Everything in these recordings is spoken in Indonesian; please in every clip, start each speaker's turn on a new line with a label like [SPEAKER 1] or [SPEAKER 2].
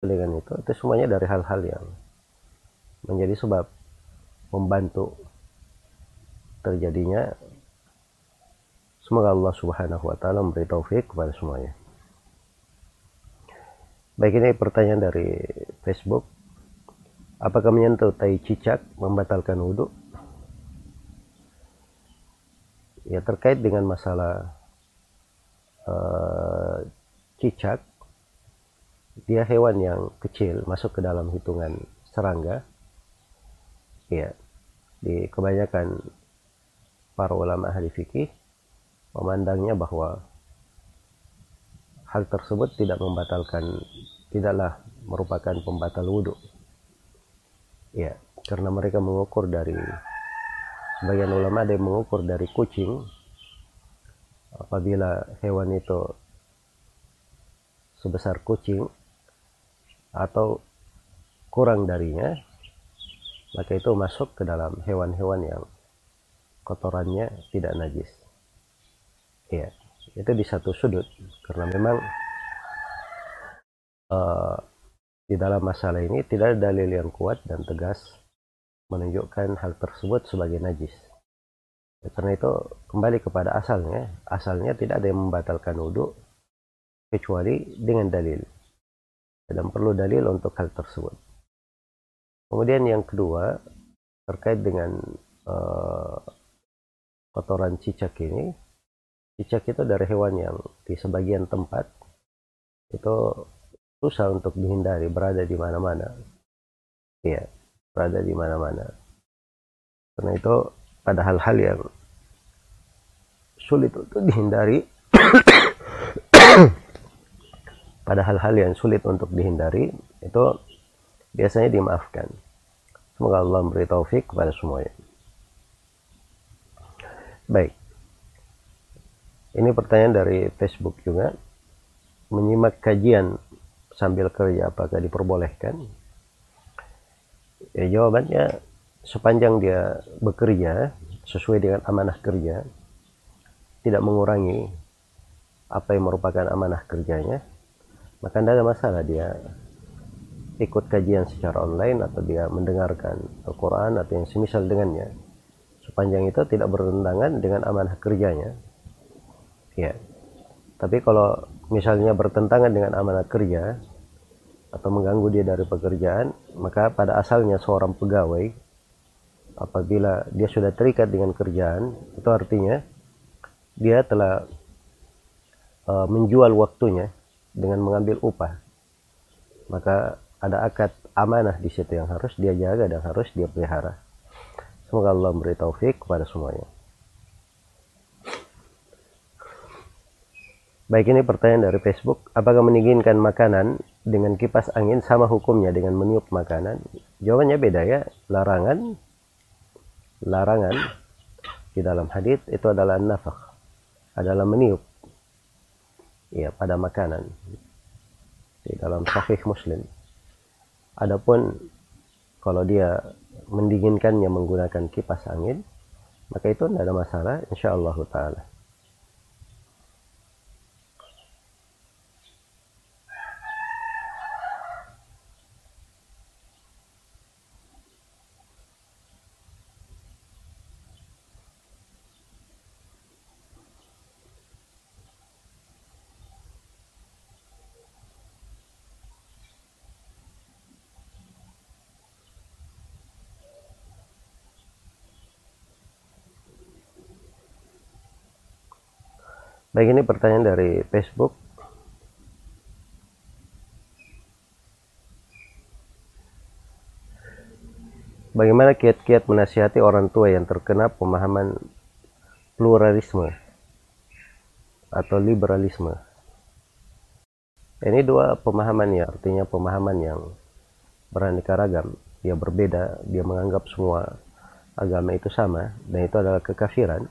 [SPEAKER 1] dengan itu itu semuanya dari hal-hal yang menjadi sebab membantu terjadinya semoga Allah Subhanahu wa taala memberi taufik kepada semuanya. Baik ini pertanyaan dari Facebook. Apakah menyentuh tai cicak membatalkan wudhu? Ya terkait dengan masalah uh, cicak, dia hewan yang kecil masuk ke dalam hitungan serangga. Ya, di kebanyakan para ulama ahli fikih memandangnya bahwa hal tersebut tidak membatalkan tidaklah merupakan pembatal wudhu. Ya karena mereka mengukur dari sebagian ulama ada yang mengukur dari kucing apabila hewan itu sebesar kucing atau kurang darinya maka itu masuk ke dalam hewan-hewan yang kotorannya tidak najis ya itu di satu sudut karena memang uh, di dalam masalah ini tidak ada dalil yang kuat dan tegas menunjukkan hal tersebut sebagai najis. Ya, karena itu kembali kepada asalnya, asalnya tidak ada yang membatalkan wudhu kecuali dengan dalil. Dan perlu dalil untuk hal tersebut. Kemudian yang kedua terkait dengan uh, kotoran cicak ini, Cicak itu dari hewan yang di sebagian tempat itu susah untuk dihindari, berada di mana-mana. Iya, berada di mana-mana. Karena itu pada hal-hal yang sulit untuk dihindari, pada hal-hal yang sulit untuk dihindari, itu biasanya dimaafkan. Semoga Allah memberi taufik kepada semuanya. Baik. Ini pertanyaan dari Facebook juga. Menyimak kajian sambil kerja apakah diperbolehkan? Ya, jawabannya sepanjang dia bekerja sesuai dengan amanah kerja, tidak mengurangi apa yang merupakan amanah kerjanya, maka tidak ada masalah dia ikut kajian secara online atau dia mendengarkan Al-Quran atau yang semisal dengannya. Sepanjang itu tidak bertentangan dengan amanah kerjanya, ya tapi kalau misalnya bertentangan dengan amanat kerja atau mengganggu dia dari pekerjaan maka pada asalnya seorang pegawai apabila dia sudah terikat dengan kerjaan itu artinya dia telah uh, menjual waktunya dengan mengambil upah maka ada akad amanah di situ yang harus dia jaga dan harus dia pelihara semoga Allah memberi taufik kepada semuanya Baik ini pertanyaan dari Facebook. Apakah mendinginkan makanan dengan kipas angin sama hukumnya dengan meniup makanan? Jawabannya beda ya. Larangan, larangan di dalam hadis itu adalah nafak, adalah meniup. Ya pada makanan di dalam Sahih Muslim. Adapun kalau dia mendinginkannya menggunakan kipas angin, maka itu tidak ada masalah, insya Allah taala. Baik ini pertanyaan dari Facebook. Bagaimana kiat-kiat menasihati orang tua yang terkena pemahaman pluralisme atau liberalisme? Ini dua pemahaman ya, artinya pemahaman yang beraneka ragam. Dia berbeda, dia menganggap semua agama itu sama, dan itu adalah kekafiran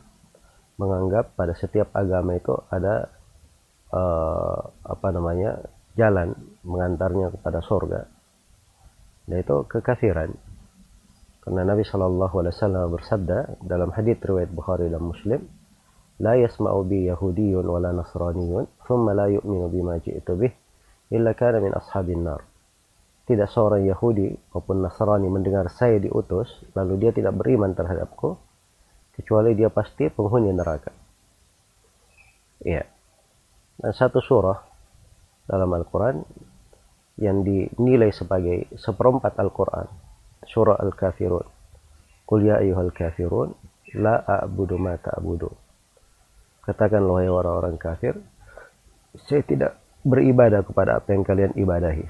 [SPEAKER 1] menganggap pada setiap agama itu ada uh, apa namanya jalan mengantarnya kepada surga dan itu kekafiran. Karena Nabi Shallallahu Alaihi Wasallam bersabda dalam hadits riwayat Bukhari dan Muslim la yasma'u bi yahudiyyun wala nasraniyyun thumma la yu'minu bima ji'tu bih illa kana min ashabin nar. Tidak seorang Yahudi maupun Nasrani mendengar saya diutus, lalu dia tidak beriman terhadapku, kecuali dia pasti penghuni neraka. Ya. Dan satu surah dalam Al-Quran yang dinilai sebagai seperempat Al-Quran. Surah Al-Kafirun. Qul ya ayyuhal kafirun, la a'budu ma ta'budu. Katakan wahai orang-orang kafir, saya tidak beribadah kepada apa yang kalian ibadahi.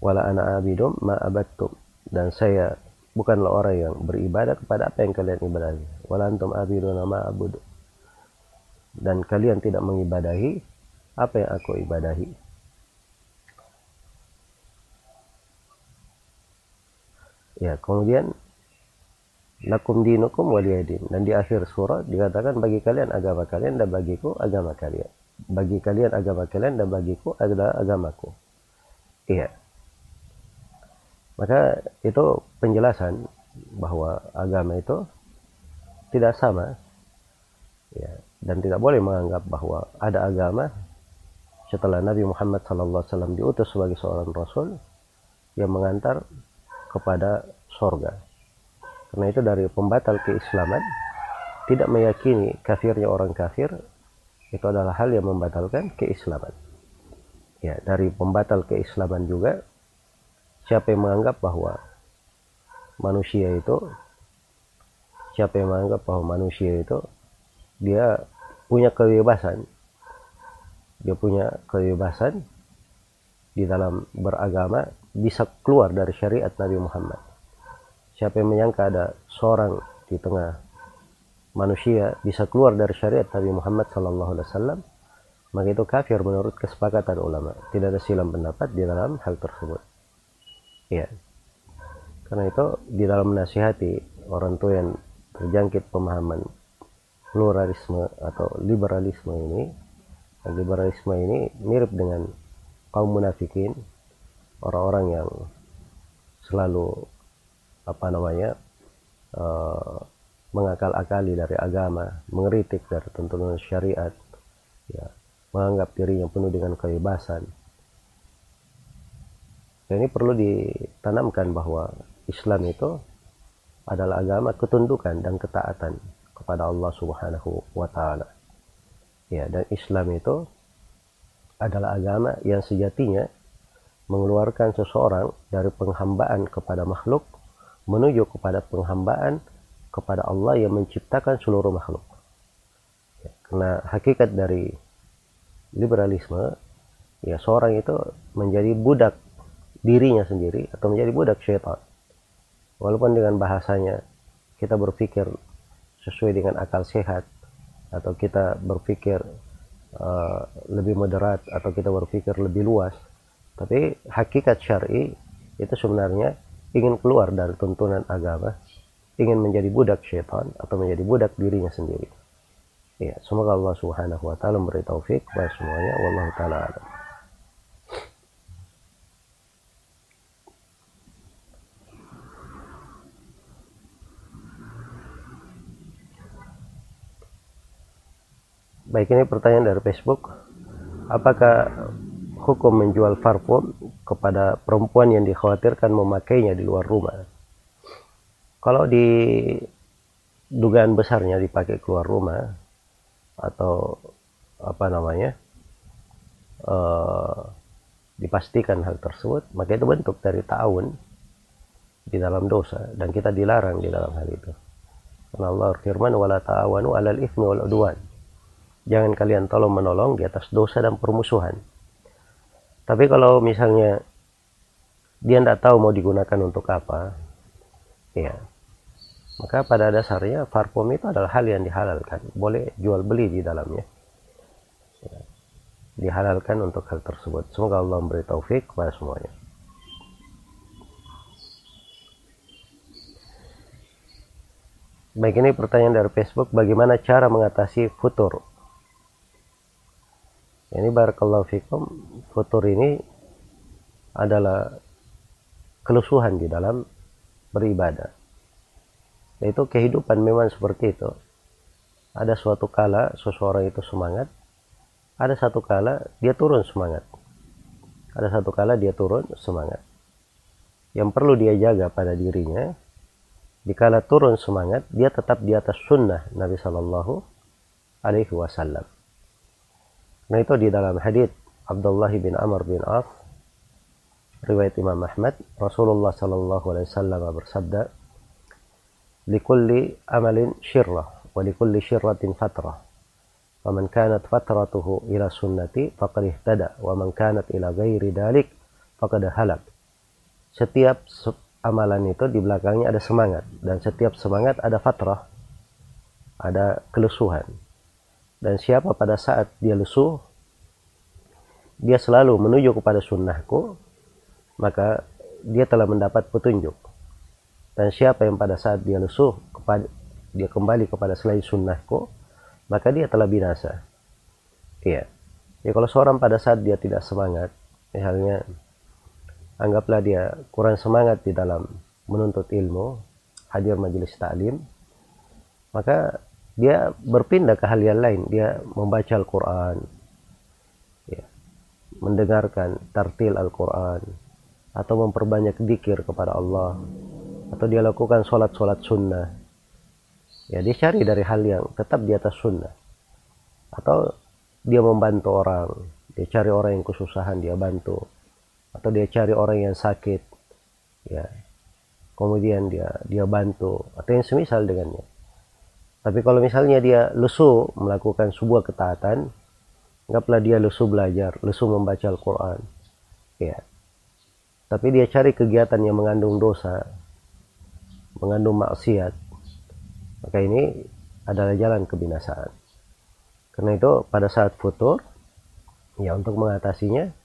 [SPEAKER 1] Wala ana abidum ma abattum. Dan saya bukanlah orang yang beribadah kepada apa yang kalian ibadahi. Wala antum abiduna ma abudu. Dan kalian tidak mengibadahi apa yang aku ibadahi. Ya, kemudian lakum dinukum waliyadin dan di akhir surah dikatakan bagi kalian agama kalian dan bagiku agama kalian bagi kalian agama kalian dan bagiku adalah agamaku iya maka itu penjelasan bahwa agama itu tidak sama ya dan tidak boleh menganggap bahwa ada agama setelah Nabi Muhammad SAW diutus sebagai seorang rasul yang mengantar kepada sorga karena itu dari pembatal keislaman tidak meyakini kafirnya orang kafir itu adalah hal yang membatalkan keislaman. Ya, dari pembatal keislaman juga siapa yang menganggap bahwa manusia itu siapa yang menganggap bahwa manusia itu dia punya kebebasan dia punya kebebasan di dalam beragama bisa keluar dari syariat Nabi Muhammad Siapa yang menyangka ada seorang di tengah manusia bisa keluar dari syariat Nabi Muhammad SAW, maka itu kafir menurut kesepakatan ulama. Tidak ada silam pendapat di dalam hal tersebut. Ya. Karena itu di dalam menasihati orang tua yang terjangkit pemahaman pluralisme atau liberalisme ini, liberalisme ini mirip dengan kaum munafikin, orang-orang yang selalu apa namanya uh, mengakal-akali dari agama, mengeritik dari tuntunan syariat, ya, menganggap dirinya penuh dengan kebebasan. Dan ini perlu ditanamkan bahwa Islam itu adalah agama ketundukan dan ketaatan kepada Allah Subhanahu wa taala. Ya, dan Islam itu adalah agama yang sejatinya mengeluarkan seseorang dari penghambaan kepada makhluk menuju kepada penghambaan kepada Allah yang menciptakan seluruh makhluk. Ya, karena hakikat dari liberalisme, ya seorang itu menjadi budak dirinya sendiri atau menjadi budak syaitan. Walaupun dengan bahasanya kita berpikir sesuai dengan akal sehat atau kita berpikir uh, lebih moderat atau kita berpikir lebih luas, tapi hakikat syar'i itu sebenarnya ingin keluar dari tuntunan agama, ingin menjadi budak syaitan atau menjadi budak dirinya sendiri. Ya, semoga Allah Subhanahu wa taala memberi taufik kepada semuanya. Wallahu taala. Baik ini pertanyaan dari Facebook. Apakah hukum menjual parfum kepada perempuan yang dikhawatirkan memakainya di luar rumah. Kalau di dugaan besarnya dipakai keluar rumah atau apa namanya uh, dipastikan hal tersebut, maka itu bentuk dari tahun di dalam dosa dan kita dilarang di dalam hal itu. Allah firman wala ta'awanu 'alal itsmi wal udwan. Jangan kalian tolong menolong di atas dosa dan permusuhan. Tapi kalau misalnya dia tidak tahu mau digunakan untuk apa ya maka pada dasarnya parfum itu adalah hal yang dihalalkan. Boleh jual beli di dalamnya. Ya. dihalalkan untuk hal tersebut. Semoga Allah memberi taufik kepada semuanya. Baik ini pertanyaan dari Facebook, bagaimana cara mengatasi futur? Ini barakallahu fikum futur ini adalah kelusuhan di dalam beribadah. Yaitu kehidupan memang seperti itu. Ada suatu kala seseorang itu semangat ada satu kala dia turun semangat. Ada satu kala dia turun semangat. Yang perlu dia jaga pada dirinya dikala turun semangat dia tetap di atas sunnah Nabi Shallallahu Alaihi Wasallam. Nah itu di dalam hadis Abdullah bin Amr bin Auf riwayat Imam Ahmad Rasulullah Shallallahu Alaihi Wasallam bersabda likulli amalin syirrah wa likulli syirratin fatrah ومن كانت فترته إلى sunnati faqad ihtada wa man kanat ila ghairi dalik faqad halak setiap amalan itu di belakangnya ada semangat dan setiap semangat ada fatrah ada kelesuhan dan siapa pada saat dia lesuh dia selalu menuju kepada sunnahku maka dia telah mendapat petunjuk. Dan siapa yang pada saat dia lesuh kepada dia kembali kepada selain sunnahku maka dia telah binasa. Iya. Ya kalau seorang pada saat dia tidak semangat misalnya anggaplah dia kurang semangat di dalam menuntut ilmu, hadir majelis taklim, maka dia berpindah ke hal yang lain. Dia membaca Al-Quran, ya, mendengarkan tartil Al-Quran, atau memperbanyak dikir kepada Allah, atau dia lakukan sholat-sholat sunnah. Ya, dia cari dari hal yang tetap di atas sunnah. Atau dia membantu orang, dia cari orang yang kesusahan, dia bantu. Atau dia cari orang yang sakit. Ya. Kemudian dia dia bantu. Atau yang semisal dengannya tapi kalau misalnya dia lesu melakukan sebuah ketaatan anggaplah dia lesu belajar lesu membaca Al-Quran. Ya. Tapi dia cari kegiatan yang mengandung dosa mengandung maksiat. Maka ini adalah jalan kebinasaan. Karena itu pada saat futur ya untuk mengatasinya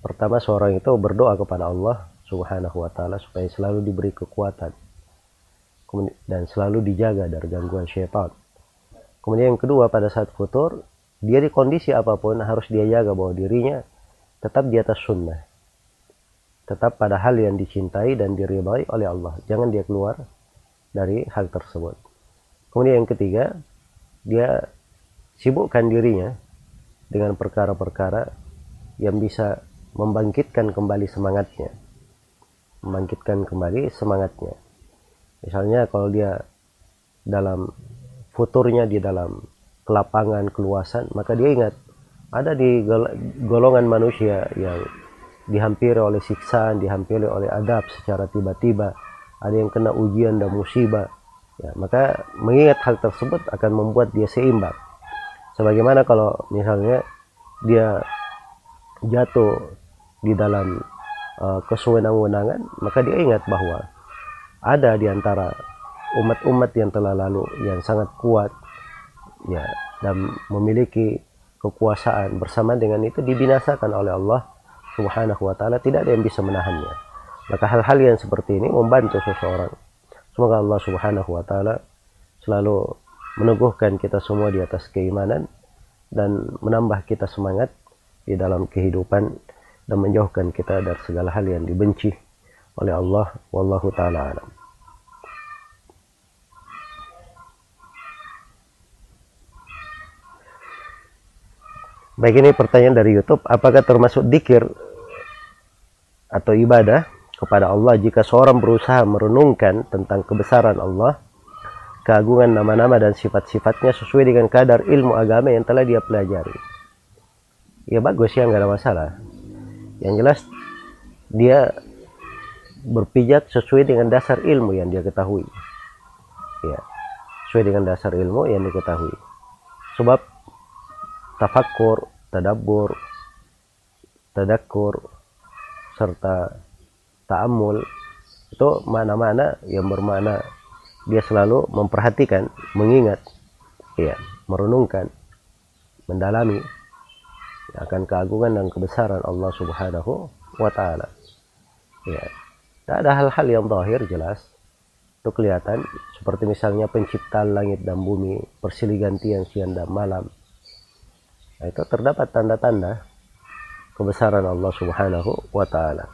[SPEAKER 1] Pertama seorang itu berdoa kepada Allah Subhanahu wa taala supaya selalu diberi kekuatan dan selalu dijaga dari gangguan syaitan. Kemudian yang kedua pada saat futur, dia di kondisi apa pun harus dia jaga bahwa dirinya tetap di atas sunnah. Tetap pada hal yang dicintai dan diridhai oleh Allah. Jangan dia keluar dari hal tersebut. Kemudian yang ketiga, dia sibukkan dirinya dengan perkara-perkara yang bisa membangkitkan kembali semangatnya membangkitkan kembali semangatnya misalnya kalau dia dalam futurnya di dalam kelapangan keluasan maka dia ingat ada di golongan manusia yang dihampiri oleh siksaan dihampiri oleh adab secara tiba-tiba. Ada yang kena ujian dan musibah. Ya, maka mengingat hal tersebut akan membuat dia seimbang. Sebagaimana kalau misalnya dia jatuh di dalam uh, kesewenang-wenangan, maka dia ingat bahwa ada di antara umat-umat yang telah lalu yang sangat kuat ya dan memiliki kekuasaan bersama dengan itu dibinasakan oleh Allah Subhanahu wa taala tidak ada yang bisa menahannya. Maka hal-hal yang seperti ini membantu seseorang. Semoga Allah Subhanahu wa taala selalu meneguhkan kita semua di atas keimanan dan menambah kita semangat di dalam kehidupan dan menjauhkan kita dari segala hal yang dibenci oleh Allah wallahu taala alam. Baik ini pertanyaan dari YouTube, apakah termasuk dikir atau ibadah kepada Allah jika seorang berusaha merenungkan tentang kebesaran Allah, keagungan nama-nama dan sifat-sifatnya sesuai dengan kadar ilmu agama yang telah dia pelajari? Ya bagus ya nggak ada masalah yang jelas dia berpijak sesuai dengan dasar ilmu yang dia ketahui ya sesuai dengan dasar ilmu yang diketahui sebab tafakur tadabbur tadakur serta ta'amul itu mana-mana yang bermakna dia selalu memperhatikan mengingat ya merenungkan mendalami akan keagungan dan kebesaran Allah Subhanahu wa taala. Ya. Tidak ada hal-hal yang zahir jelas. Itu kelihatan seperti misalnya penciptaan langit dan bumi, persilih gantian siang dan malam. Nah, itu terdapat tanda-tanda kebesaran Allah Subhanahu wa taala.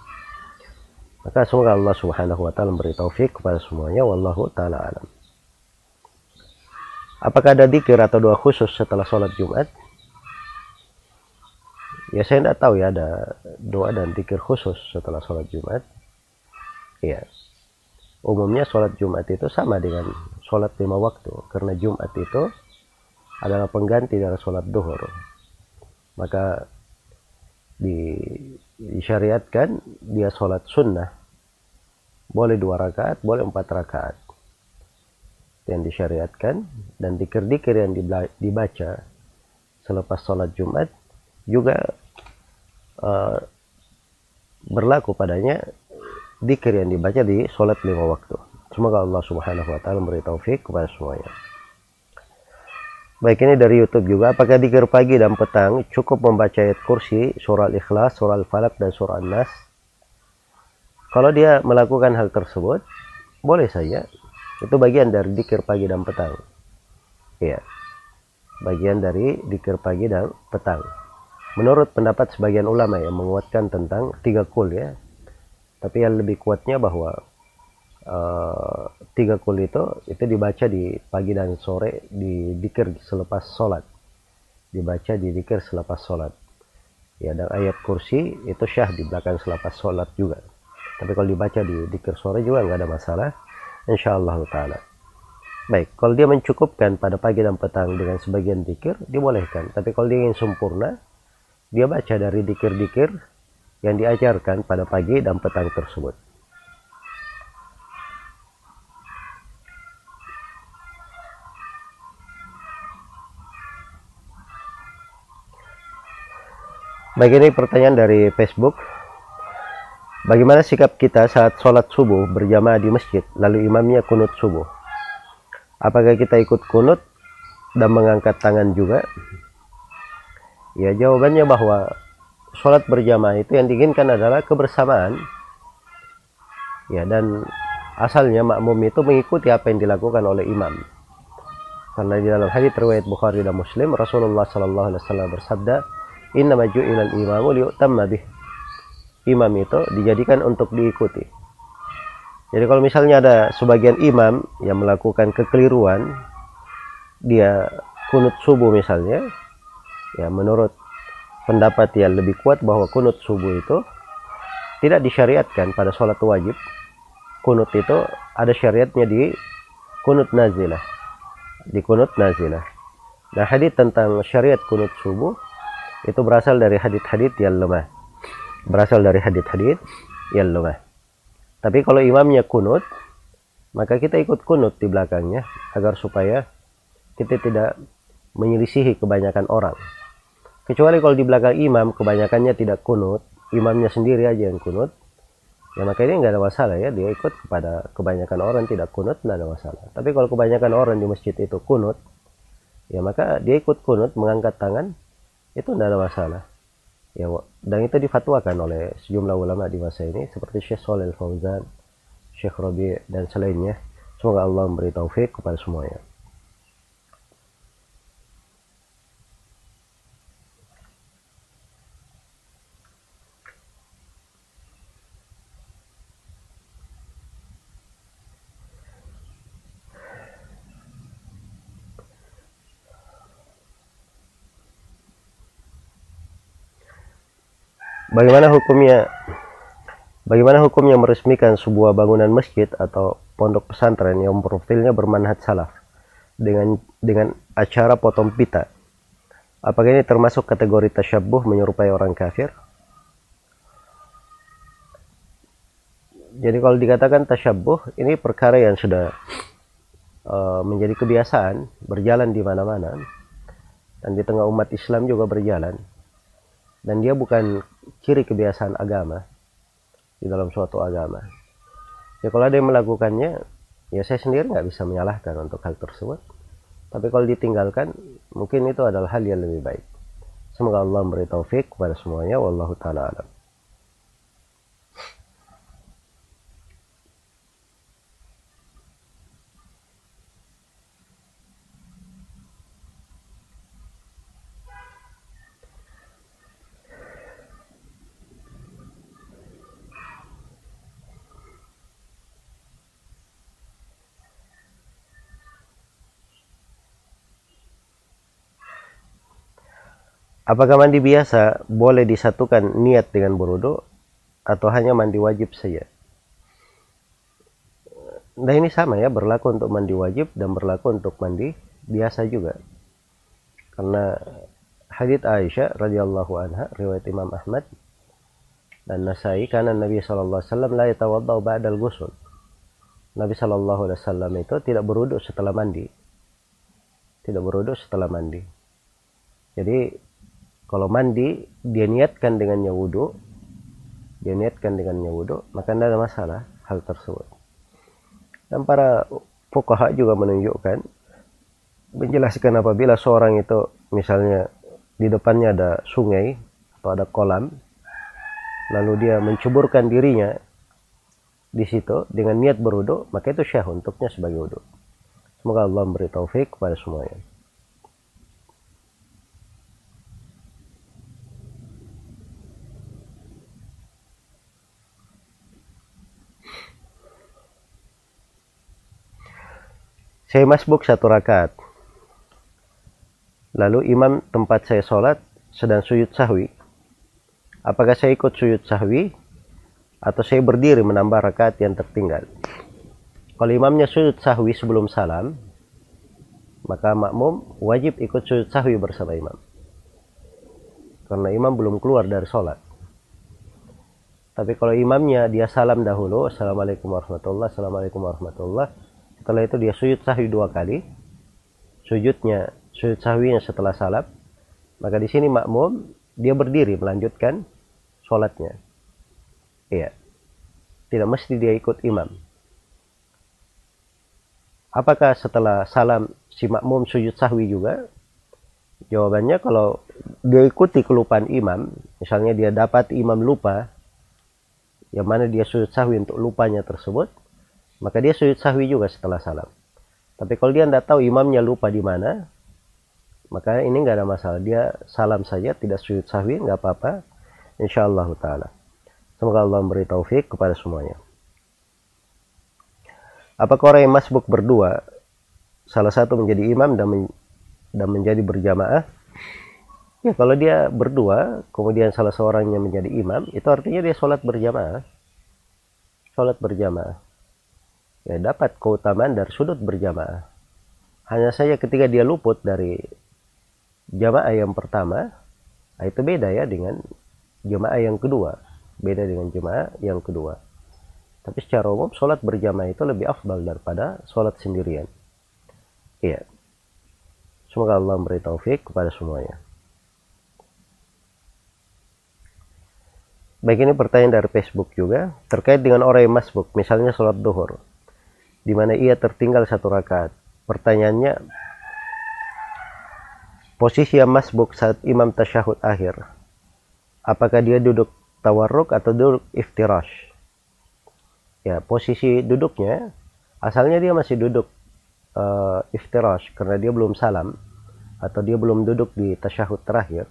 [SPEAKER 1] Maka semoga Allah Subhanahu wa taala memberi taufik kepada semuanya wallahu taala alam. Apakah ada dikir atau doa khusus setelah sholat Jumat? ya saya tidak tahu ya ada doa dan zikir khusus setelah sholat Jumat ya umumnya sholat Jumat itu sama dengan sholat lima waktu. Karena Jumat itu adalah pengganti dari sholat duhur. Maka di, disyariatkan dia sholat sunnah. Boleh dua rakaat boleh empat rakaat. Yang disyariatkan dan dikir-dikir yang dibaca selepas sholat Jumat juga uh, berlaku padanya dikir yang dibaca di sholat lima waktu. Semoga Allah Subhanahu wa taala memberi taufik kepada semuanya. Baik ini dari YouTube juga. Apakah dikir pagi dan petang cukup membaca ayat kursi, surah Al-Ikhlas, surah Al-Falaq dan surah An-Nas? Kalau dia melakukan hal tersebut, boleh saja. Itu bagian dari dikir pagi dan petang. Iya. Bagian dari dikir pagi dan petang. Menurut pendapat sebagian ulama yang menguatkan tentang tiga kul ya. Tapi yang lebih kuatnya bahwa uh, tiga kul itu itu dibaca di pagi dan sore di dikir selepas sholat. Dibaca di dikir selepas sholat. Ya dan ayat kursi itu syah di belakang selepas sholat juga. Tapi kalau dibaca di dikir sore juga nggak ada masalah. Insya Allah Ta'ala. Baik, kalau dia mencukupkan pada pagi dan petang dengan sebagian dikir, dibolehkan. Tapi kalau dia ingin sempurna, dia baca dari dikir-dikir yang diajarkan pada pagi dan petang tersebut. Baik ini pertanyaan dari Facebook. Bagaimana sikap kita saat sholat subuh berjamaah di masjid, lalu imamnya kunut subuh? Apakah kita ikut kunut dan mengangkat tangan juga? Ya jawabannya bahwa sholat berjamaah itu yang diinginkan adalah kebersamaan. Ya dan asalnya makmum itu mengikuti apa yang dilakukan oleh imam. Karena di dalam hadis riwayat Bukhari dan Muslim Rasulullah sallallahu alaihi wasallam bersabda, "Inna maju'ilal imamu liyutamma bih." Imam itu dijadikan untuk diikuti. Jadi kalau misalnya ada sebagian imam yang melakukan kekeliruan, dia kunut subuh misalnya, ya menurut pendapat yang lebih kuat bahwa kunut subuh itu tidak disyariatkan pada sholat wajib. Kunut itu ada syariatnya di kunut nazilah. Di kunut nazilah. Nah hadith tentang syariat kunut subuh itu berasal dari hadith-hadith yang lemah. Berasal dari hadith-hadith yang lemah. Tapi kalau imamnya kunut maka kita ikut kunut di belakangnya agar supaya kita tidak menyelisihi kebanyakan orang Kecuali kalau di belakang imam kebanyakannya tidak kunut, imamnya sendiri aja yang kunut, ya maka ini nggak ada masalah ya dia ikut kepada kebanyakan orang tidak kunut nggak ada masalah. Tapi kalau kebanyakan orang di masjid itu kunut, ya maka dia ikut kunut mengangkat tangan itu tidak ada masalah. Ya, dan itu difatwakan oleh sejumlah ulama di masa ini seperti Syekh Shalal Fauzan, Syekh Rabi dan selainnya. Semoga Allah memberi taufik kepada semuanya. Bagaimana hukumnya Bagaimana hukumnya meresmikan sebuah bangunan masjid atau pondok pesantren yang profilnya bermanhaj salaf dengan dengan acara potong pita? Apakah ini termasuk kategori tasyabuh menyerupai orang kafir? Jadi kalau dikatakan tasyabuh, ini perkara yang sudah uh, menjadi kebiasaan berjalan di mana-mana dan di tengah umat Islam juga berjalan dan dia bukan ciri kebiasaan agama di dalam suatu agama. Ya kalau ada yang melakukannya ya saya sendiri nggak bisa menyalahkan untuk hal tersebut. Tapi kalau ditinggalkan mungkin itu adalah hal yang lebih baik. Semoga Allah memberi taufik kepada semuanya. Wallahu taala alam apakah mandi biasa boleh disatukan niat dengan berwudu atau hanya mandi wajib saja nah ini sama ya berlaku untuk mandi wajib dan berlaku untuk mandi biasa juga karena hadits Aisyah radhiyallahu anha riwayat Imam Ahmad dan Nasai karena Nabi sallallahu alaihi wasallam la yatawaddau ba'dal ghusl. Nabi sallallahu alaihi wasallam itu tidak berwuduk setelah mandi. Tidak berwuduk setelah mandi. Jadi kalau mandi dia niatkan dengannya wudhu, dia niatkan dengannya wudhu, maka tidak ada masalah hal tersebut. Dan para fuqaha juga menunjukkan menjelaskan apabila seorang itu misalnya di depannya ada sungai atau ada kolam lalu dia mencuburkan dirinya di situ dengan niat berwudu, maka itu syah untuknya sebagai wudu. Semoga Allah memberi taufik kepada semuanya. Saya masbuk satu rakaat. Lalu imam tempat saya sholat sedang sujud sahwi Apakah saya ikut sujud sahwi atau saya berdiri menambah rakaat yang tertinggal? Kalau imamnya sujud sahwi sebelum salam, maka makmum wajib ikut sujud sahwi bersama imam. Karena imam belum keluar dari sholat. Tapi kalau imamnya dia salam dahulu, Assalamualaikum warahmatullahi Assalamualaikum warahmatullahi Setelah itu dia sujud sahwi dua kali. Sujudnya, sujud sahwinya setelah salam. Maka di sini makmum dia berdiri melanjutkan sholatnya. Iya. Tidak mesti dia ikut imam. Apakah setelah salam si makmum sujud sahwi juga? Jawabannya kalau dia ikuti kelupaan imam, misalnya dia dapat imam lupa, yang mana dia sujud sahwi untuk lupanya tersebut, maka dia sujud sahwi juga setelah salam. Tapi kalau dia tidak tahu imamnya lupa di mana, maka ini nggak ada masalah. Dia salam saja, tidak sujud sahwi, nggak apa-apa insyaallah taala. Semoga Allah memberi taufik kepada semuanya. Apakah orang yang masbuk berdua salah satu menjadi imam dan men dan menjadi berjamaah? Ya, kalau dia berdua, kemudian salah seorangnya menjadi imam, itu artinya dia sholat berjamaah. Sholat berjamaah. Ya, dapat keutamaan dari sudut berjamaah. Hanya saja ketika dia luput dari jamaah yang pertama, nah itu beda ya dengan jemaah yang kedua. Beda dengan jemaah yang kedua. Tapi secara umum sholat berjamaah itu lebih afdal daripada sholat sendirian. Iya. Semoga Allah memberi taufik kepada semuanya. Baik ini pertanyaan dari Facebook juga. Terkait dengan orang yang masbuk misalnya sholat duhur di mana ia tertinggal satu rakaat. Pertanyaannya posisi yang masbuk saat imam tasyahud akhir apakah dia duduk tawarruk atau duduk iftirash? Ya posisi duduknya asalnya dia masih duduk uh, iftirash karena dia belum salam atau dia belum duduk di tasyahud terakhir.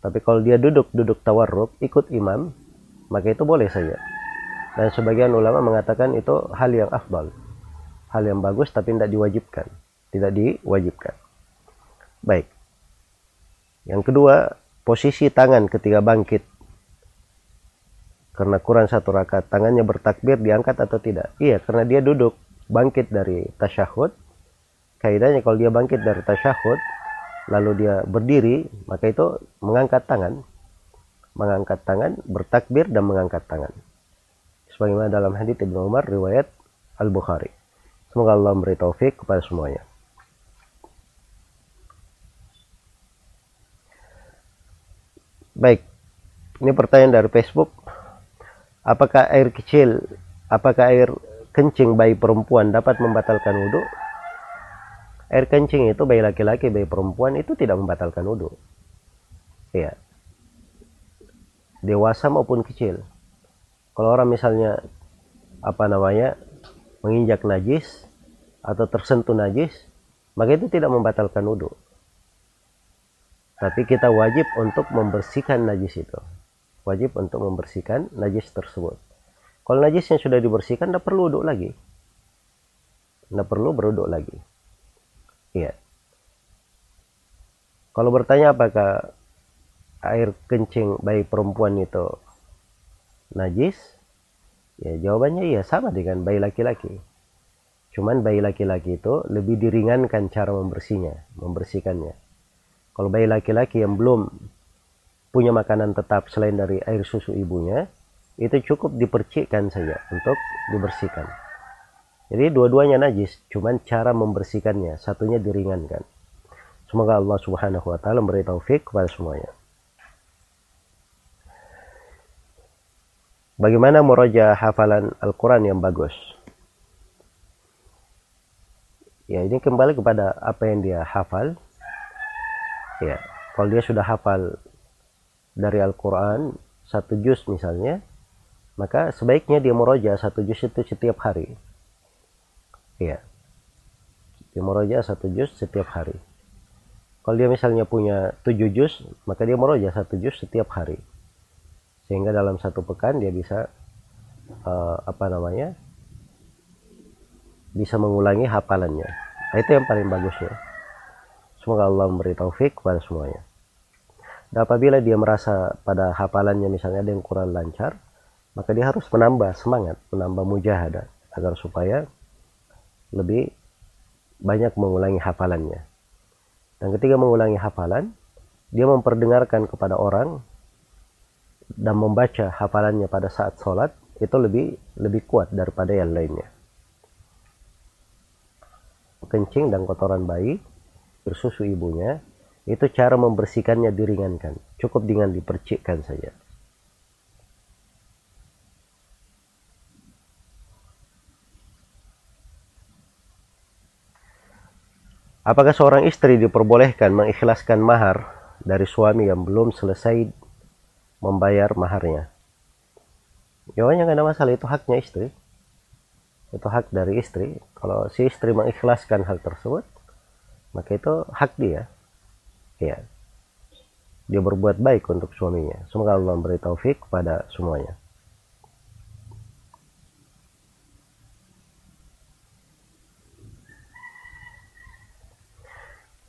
[SPEAKER 1] Tapi kalau dia duduk duduk tawarruk ikut imam maka itu boleh saja dan sebagian ulama mengatakan itu hal yang afdal. Hal yang bagus tapi tidak diwajibkan. Tidak diwajibkan. Baik. Yang kedua posisi tangan ketika bangkit. Karena kurang satu rakaat tangannya bertakbir diangkat atau tidak? Iya karena dia duduk bangkit dari tasyahud. Kaidahnya kalau dia bangkit dari tasyahud lalu dia berdiri maka itu mengangkat tangan. Mengangkat tangan bertakbir dan mengangkat tangan sebagaimana dalam hadits Ibnu Umar riwayat Al Bukhari semoga Allah memberi taufik kepada semuanya Baik, ini pertanyaan dari Facebook. Apakah air kecil, apakah air kencing bayi perempuan dapat membatalkan wudhu? Air kencing itu bayi laki-laki, bayi perempuan itu tidak membatalkan wudhu. Ya. Dewasa maupun kecil. Kalau orang misalnya apa namanya menginjak najis atau tersentuh najis, maka itu tidak membatalkan wudhu. Tapi kita wajib untuk membersihkan najis itu. Wajib untuk membersihkan najis tersebut. Kalau najisnya sudah dibersihkan tidak perlu uduk lagi. Tidak perlu beruduk lagi. Iya. Kalau bertanya apakah air kencing bayi perempuan itu najis? Ya jawabannya iya sama dengan bayi laki-laki. Cuman bayi laki-laki itu lebih diringankan cara membersihnya, membersihkannya. Kalau bayi laki-laki yang belum punya makanan tetap selain dari air susu ibunya, itu cukup dipercikkan saja untuk dibersihkan. Jadi dua-duanya najis, cuman cara membersihkannya, satunya diringankan. Semoga Allah Subhanahu wa taala memberi taufik kepada semuanya. Bagaimana meroja hafalan Al-Quran yang bagus? Ya, ini kembali kepada apa yang dia hafal. Ya, kalau dia sudah hafal dari Al-Quran satu juz misalnya, maka sebaiknya dia meroja satu juz itu setiap hari. Ya, dia meroja satu juz setiap hari. Kalau dia misalnya punya tujuh juz, maka dia meroja satu juz setiap hari sehingga dalam satu pekan dia bisa uh, apa namanya bisa mengulangi hafalannya. Nah, itu yang paling bagus ya semoga Allah memberi taufik kepada semuanya. Dan apabila dia merasa pada hafalannya misalnya ada yang kurang lancar maka dia harus menambah semangat menambah mujahadah agar supaya lebih banyak mengulangi hafalannya. Dan ketika mengulangi hafalan dia memperdengarkan kepada orang dan membaca hafalannya pada saat sholat itu lebih lebih kuat daripada yang lainnya. Kencing dan kotoran bayi bersusu ibunya itu cara membersihkannya diringankan. Cukup dengan dipercikkan saja. Apakah seorang istri diperbolehkan mengikhlaskan mahar dari suami yang belum selesai membayar maharnya. Jawabannya nggak ada masalah itu haknya istri. Itu hak dari istri. Kalau si istri mengikhlaskan hal tersebut, maka itu hak dia. Ya. Dia berbuat baik untuk suaminya. Semoga Allah memberi taufik kepada semuanya.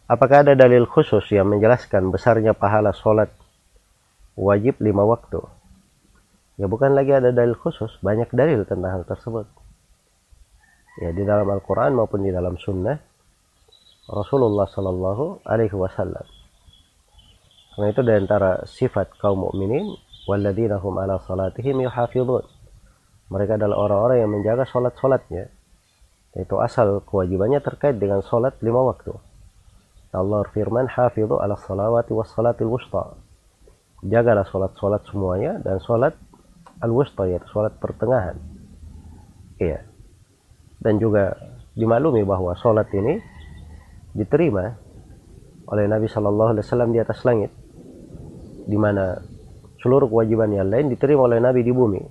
[SPEAKER 1] Apakah ada dalil khusus yang menjelaskan besarnya pahala sholat wajib lima waktu. Ya bukan lagi ada dalil khusus, banyak dalil tentang hal tersebut. Ya di dalam Al-Quran maupun di dalam Sunnah Rasulullah Sallallahu Alaihi Wasallam. Karena itu di antara sifat kaum mukminin, walladzina hum ala salatihim yuhafidun. Mereka adalah orang-orang yang menjaga solat-solatnya. Itu asal kewajibannya terkait dengan solat lima waktu. Allah firman, hafidhu ala salawati was salatil wusta jagalah sholat-sholat semuanya dan sholat al-wusta yaitu sholat pertengahan. Iya. Dan juga dimaklumi bahwa sholat ini diterima oleh Nabi Shallallahu Alaihi Wasallam di atas langit di mana seluruh kewajiban yang lain diterima oleh Nabi di bumi.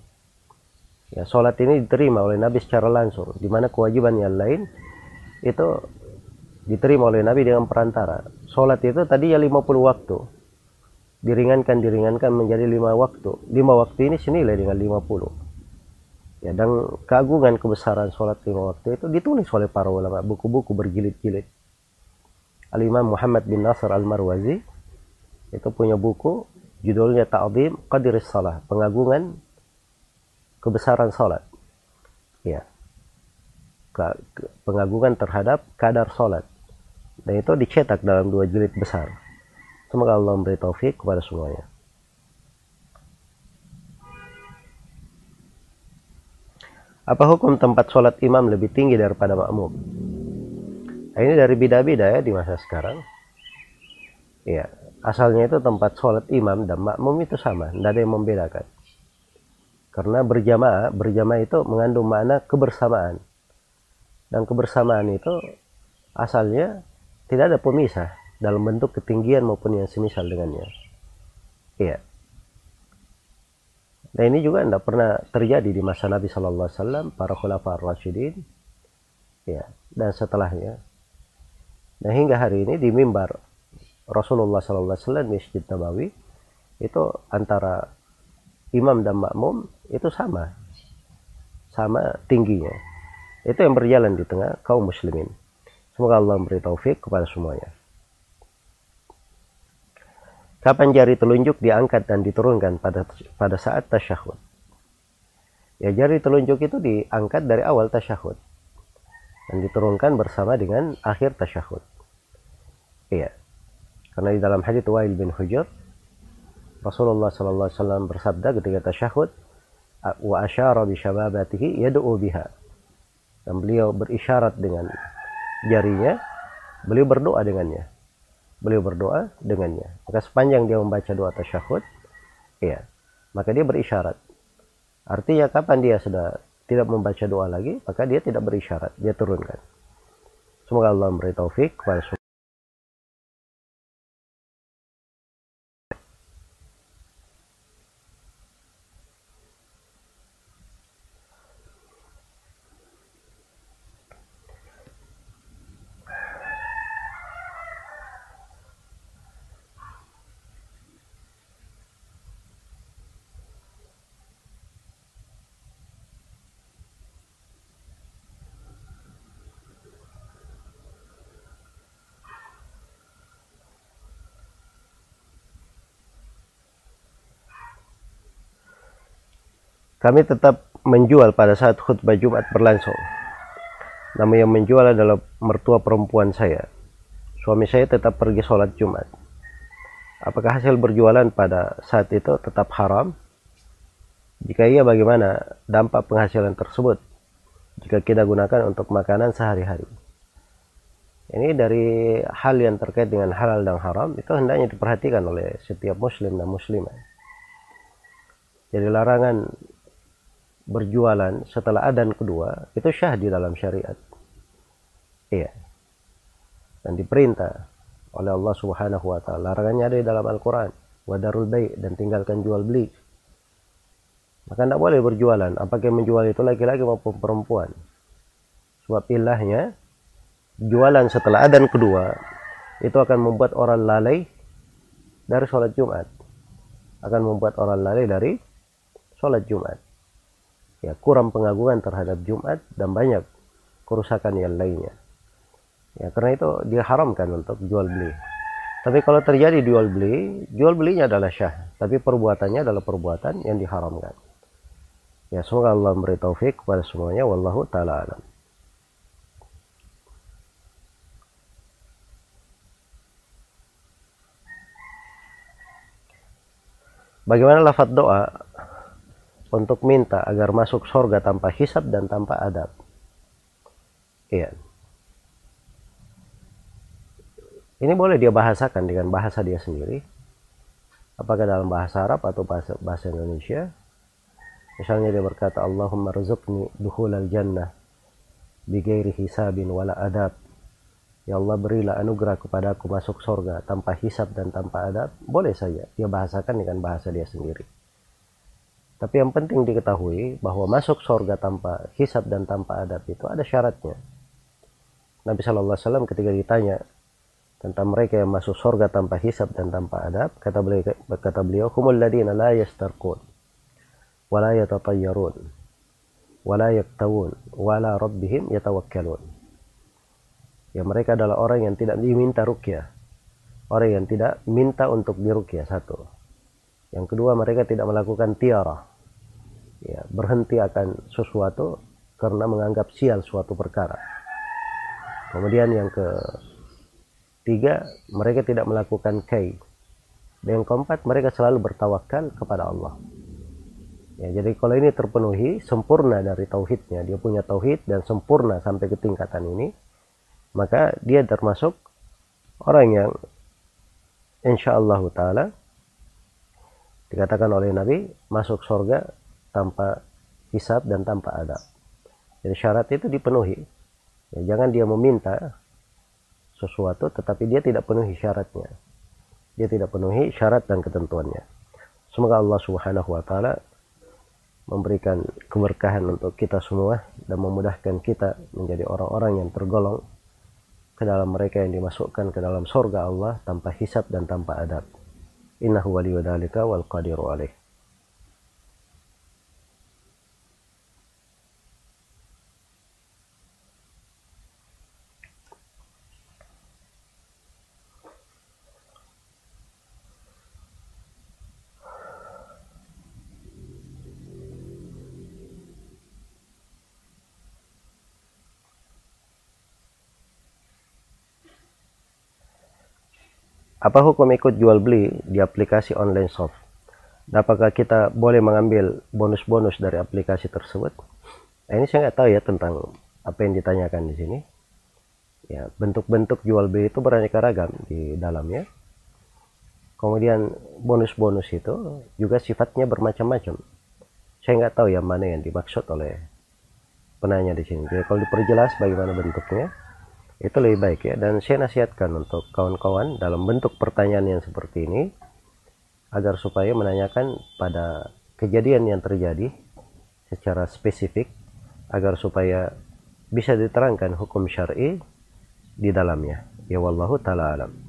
[SPEAKER 1] Ya sholat ini diterima oleh Nabi secara langsung di mana kewajiban yang lain itu diterima oleh Nabi dengan perantara. Sholat itu tadi ya 50 waktu diringankan diringankan menjadi lima waktu. Lima waktu ini senilai dengan lima puluh. Ya dan keagungan kebesaran sholat lima waktu itu ditulis oleh para ulama. Buku-buku berjilid-jilid. Al Imam Muhammad bin Nasr Al Marwazi itu punya buku judulnya Ta'zim Qadiris Salah pengagungan kebesaran sholat. Ya. Pengagungan terhadap kadar sholat. Dan itu dicetak dalam dua jilid besar Semoga Allah memberi taufik kepada semuanya. Apa hukum tempat sholat imam lebih tinggi daripada makmum? Nah, ini dari bida-bida ya di masa sekarang. Iya, asalnya itu tempat sholat imam dan makmum itu sama, tidak ada yang membedakan. Karena berjamaah, berjamaah itu mengandung makna kebersamaan. Dan kebersamaan itu asalnya tidak ada pemisah dalam bentuk ketinggian maupun yang semisal dengannya. Iya. Dan ini juga tidak pernah terjadi di masa Nabi Shallallahu Alaihi Wasallam, para khulafa Rasyidin, ya, dan setelahnya. Nah hingga hari ini di mimbar Rasulullah Shallallahu Alaihi Wasallam Masjid Nabawi itu antara imam dan makmum itu sama, sama tingginya. Itu yang berjalan di tengah kaum muslimin. Semoga Allah memberi taufik kepada semuanya. Kapan jari telunjuk diangkat dan diturunkan pada pada saat tasyahud? Ya jari telunjuk itu diangkat dari awal tasyahud dan diturunkan bersama dengan akhir tasyahud. Iya. Karena di dalam hadis Wa'il bin Hujr Rasulullah sallallahu alaihi wasallam bersabda ketika tasyahud wa asyara bi syababatihi yad'u biha. Dan beliau berisyarat dengan jarinya, beliau berdoa dengannya. Beliau berdoa dengannya. Maka sepanjang dia membaca doa tasyahud, ya, maka dia berisyarat. Artinya kapan dia sudah tidak membaca doa lagi, maka dia tidak berisyarat, dia turunkan. Semoga Allah memberi taufik kepada Kami tetap menjual pada saat khutbah Jumat berlangsung. Nama yang menjual adalah mertua perempuan saya. Suami saya tetap pergi sholat Jumat. Apakah hasil berjualan pada saat itu tetap haram? Jika iya bagaimana dampak penghasilan tersebut jika kita gunakan untuk makanan sehari-hari? Ini dari hal yang terkait dengan halal dan haram itu hendaknya diperhatikan oleh setiap muslim dan muslimah. Jadi larangan berjualan setelah adan kedua itu syah di dalam syariat. Iya. Dan diperintah oleh Allah Subhanahu wa taala. Larangannya ada di dalam Al-Qur'an, wadarul bai' dan tinggalkan jual beli. Maka tidak boleh berjualan, apakah yang menjual itu laki-laki maupun perempuan. Sebab ilahnya jualan setelah adan kedua itu akan membuat orang lalai dari sholat Jumat. Akan membuat orang lalai dari sholat Jumat ya kurang pengagungan terhadap Jumat dan banyak kerusakan yang lainnya. Ya karena itu dia haramkan untuk jual beli. Tapi kalau terjadi jual beli, jual belinya adalah syah, tapi perbuatannya adalah perbuatan yang diharamkan. Ya semoga Allah memberi taufik kepada semuanya. Wallahu taala alam. Bagaimana lafadz doa untuk minta agar masuk surga tanpa hisab dan tanpa adab. Iya. Ini boleh dia bahasakan dengan bahasa dia sendiri. Apakah dalam bahasa Arab atau bahasa, bahasa Indonesia. Misalnya dia berkata, Allahumma rizukni duhulal jannah bigairi hisabin wala adab. Ya Allah berilah anugerah kepada aku masuk surga tanpa hisab dan tanpa adab. Boleh saja dia bahasakan dengan bahasa dia sendiri. Tapi yang penting diketahui bahwa masuk surga tanpa hisab dan tanpa adab itu ada syaratnya. Nabi Shallallahu Alaihi Wasallam ketika ditanya tentang mereka yang masuk surga tanpa hisab dan tanpa adab, kata beliau, kata beliau, humul ladina la yastarqun, wa la yatatayyarun, wa la yaktawun, wa la rabbihim yatawakkalun. Ya mereka adalah orang yang tidak diminta rukyah. Orang yang tidak minta untuk dirukyah satu yang kedua mereka tidak melakukan tiara. Ya, berhenti akan sesuatu karena menganggap sial suatu perkara. Kemudian yang ketiga, mereka tidak melakukan kai. Dan yang keempat, mereka selalu bertawakal kepada Allah. Ya, jadi kalau ini terpenuhi, sempurna dari tauhidnya, dia punya tauhid dan sempurna sampai ke tingkatan ini, maka dia termasuk orang yang insya Allah taala dikatakan oleh Nabi masuk surga tanpa hisab dan tanpa adab. Jadi syarat itu dipenuhi. Ya, jangan dia meminta sesuatu tetapi dia tidak penuhi syaratnya. Dia tidak penuhi syarat dan ketentuannya. Semoga Allah Subhanahu wa taala memberikan keberkahan untuk kita semua dan memudahkan kita menjadi orang-orang yang tergolong ke dalam mereka yang dimasukkan ke dalam surga Allah tanpa hisab dan tanpa adab. Innahu waliyu dhalika wal qadiru apa hukum ikut jual beli di aplikasi online shop? Apakah kita boleh mengambil bonus-bonus dari aplikasi tersebut? Nah, ini saya nggak tahu ya tentang apa yang ditanyakan di sini. Ya, bentuk-bentuk jual beli itu beraneka ragam di dalamnya. Kemudian bonus-bonus itu juga sifatnya bermacam-macam. Saya nggak tahu ya mana yang dimaksud oleh penanya di sini. Jadi kalau diperjelas bagaimana bentuknya, itu lebih baik ya. Dan saya nasihatkan untuk kawan-kawan dalam bentuk pertanyaan yang seperti ini, agar supaya menanyakan pada kejadian yang terjadi secara spesifik agar supaya bisa diterangkan hukum syar'i di dalamnya. Ya wallahu taala alam.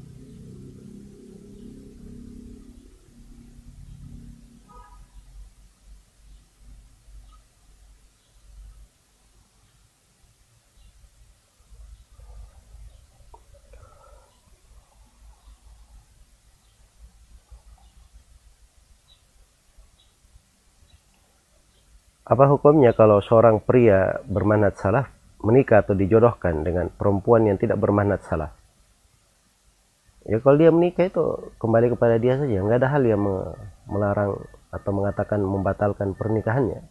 [SPEAKER 1] Apa hukumnya kalau seorang pria bermanat salah menikah atau dijodohkan dengan perempuan yang tidak bermanat salah? Ya kalau dia menikah itu kembali kepada dia saja, nggak ada hal yang melarang atau mengatakan membatalkan pernikahannya.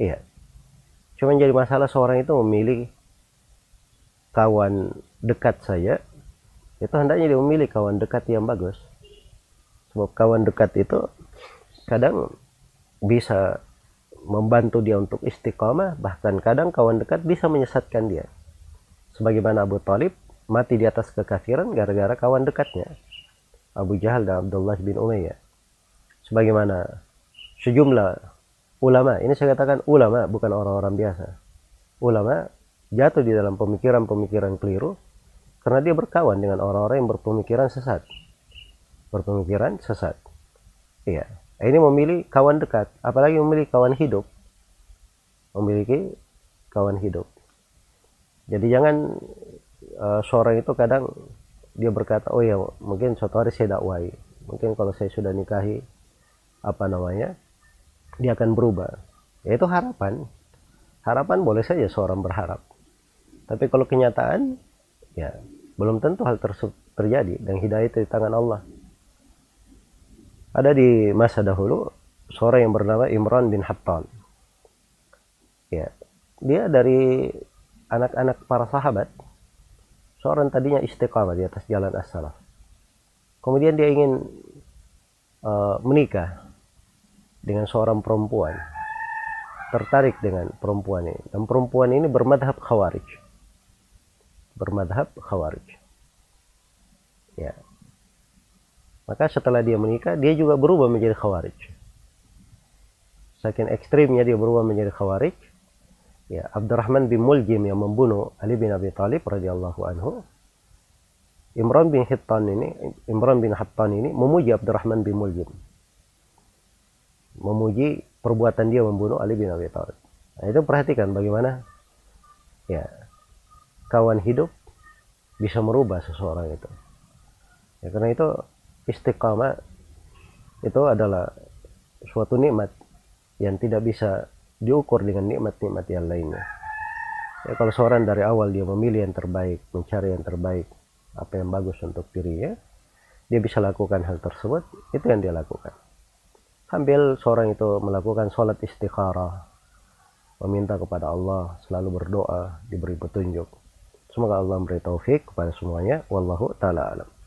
[SPEAKER 1] Iya. Cuma jadi masalah seorang itu memilih kawan dekat saya, itu hendaknya dia memilih kawan dekat yang bagus. Sebab kawan dekat itu kadang bisa membantu dia untuk istiqamah bahkan kadang kawan dekat bisa menyesatkan dia. Sebagaimana Abu Talib mati di atas kekafiran gara-gara kawan dekatnya Abu Jahal dan Abdullah bin Umayyah. Sebagaimana sejumlah ulama ini saya katakan ulama bukan orang-orang biasa. Ulama jatuh di dalam pemikiran-pemikiran keliru karena dia berkawan dengan orang-orang yang berpemikiran sesat. Berpemikiran sesat. Iya ini memilih kawan dekat apalagi memilih kawan hidup. Memiliki kawan hidup. Jadi jangan uh, seorang itu kadang dia berkata oh ya mungkin suatu hari saya dakwai. Mungkin kalau saya sudah nikahi apa namanya dia akan berubah. Ya itu harapan. Harapan boleh saja seorang berharap. Tapi kalau kenyataan ya belum tentu hal tersebut terjadi dan hidayah itu di tangan Allah ada di masa dahulu seorang yang bernama Imran bin Hattan. Ya, dia dari anak-anak para sahabat. Seorang tadinya istiqamah di atas jalan as-salaf. Kemudian dia ingin uh, menikah dengan seorang perempuan. Tertarik dengan perempuan ini. Dan perempuan ini bermadhab khawarij. Bermadhab khawarij. Ya, maka setelah dia menikah, dia juga berubah menjadi khawarij. Saking ekstrimnya dia berubah menjadi khawarij. Ya, Abdurrahman bin Muljim yang membunuh Ali bin Abi Thalib radhiyallahu anhu. Imran bin Hittan ini, Imran bin Hattan ini memuji Abdurrahman bin Muljim. Memuji perbuatan dia membunuh Ali bin Abi Thalib. Nah, itu perhatikan bagaimana ya kawan hidup bisa merubah seseorang itu. Ya, karena itu istiqamah itu adalah suatu nikmat yang tidak bisa diukur dengan nikmat-nikmat yang lainnya. Ya, kalau seorang dari awal dia memilih yang terbaik, mencari yang terbaik, apa yang bagus untuk dirinya, dia bisa lakukan hal tersebut, itu yang dia lakukan. Sambil seorang itu melakukan sholat istikharah, meminta kepada Allah, selalu berdoa, diberi petunjuk. Semoga Allah memberi taufik kepada semuanya. Wallahu ta'ala alam.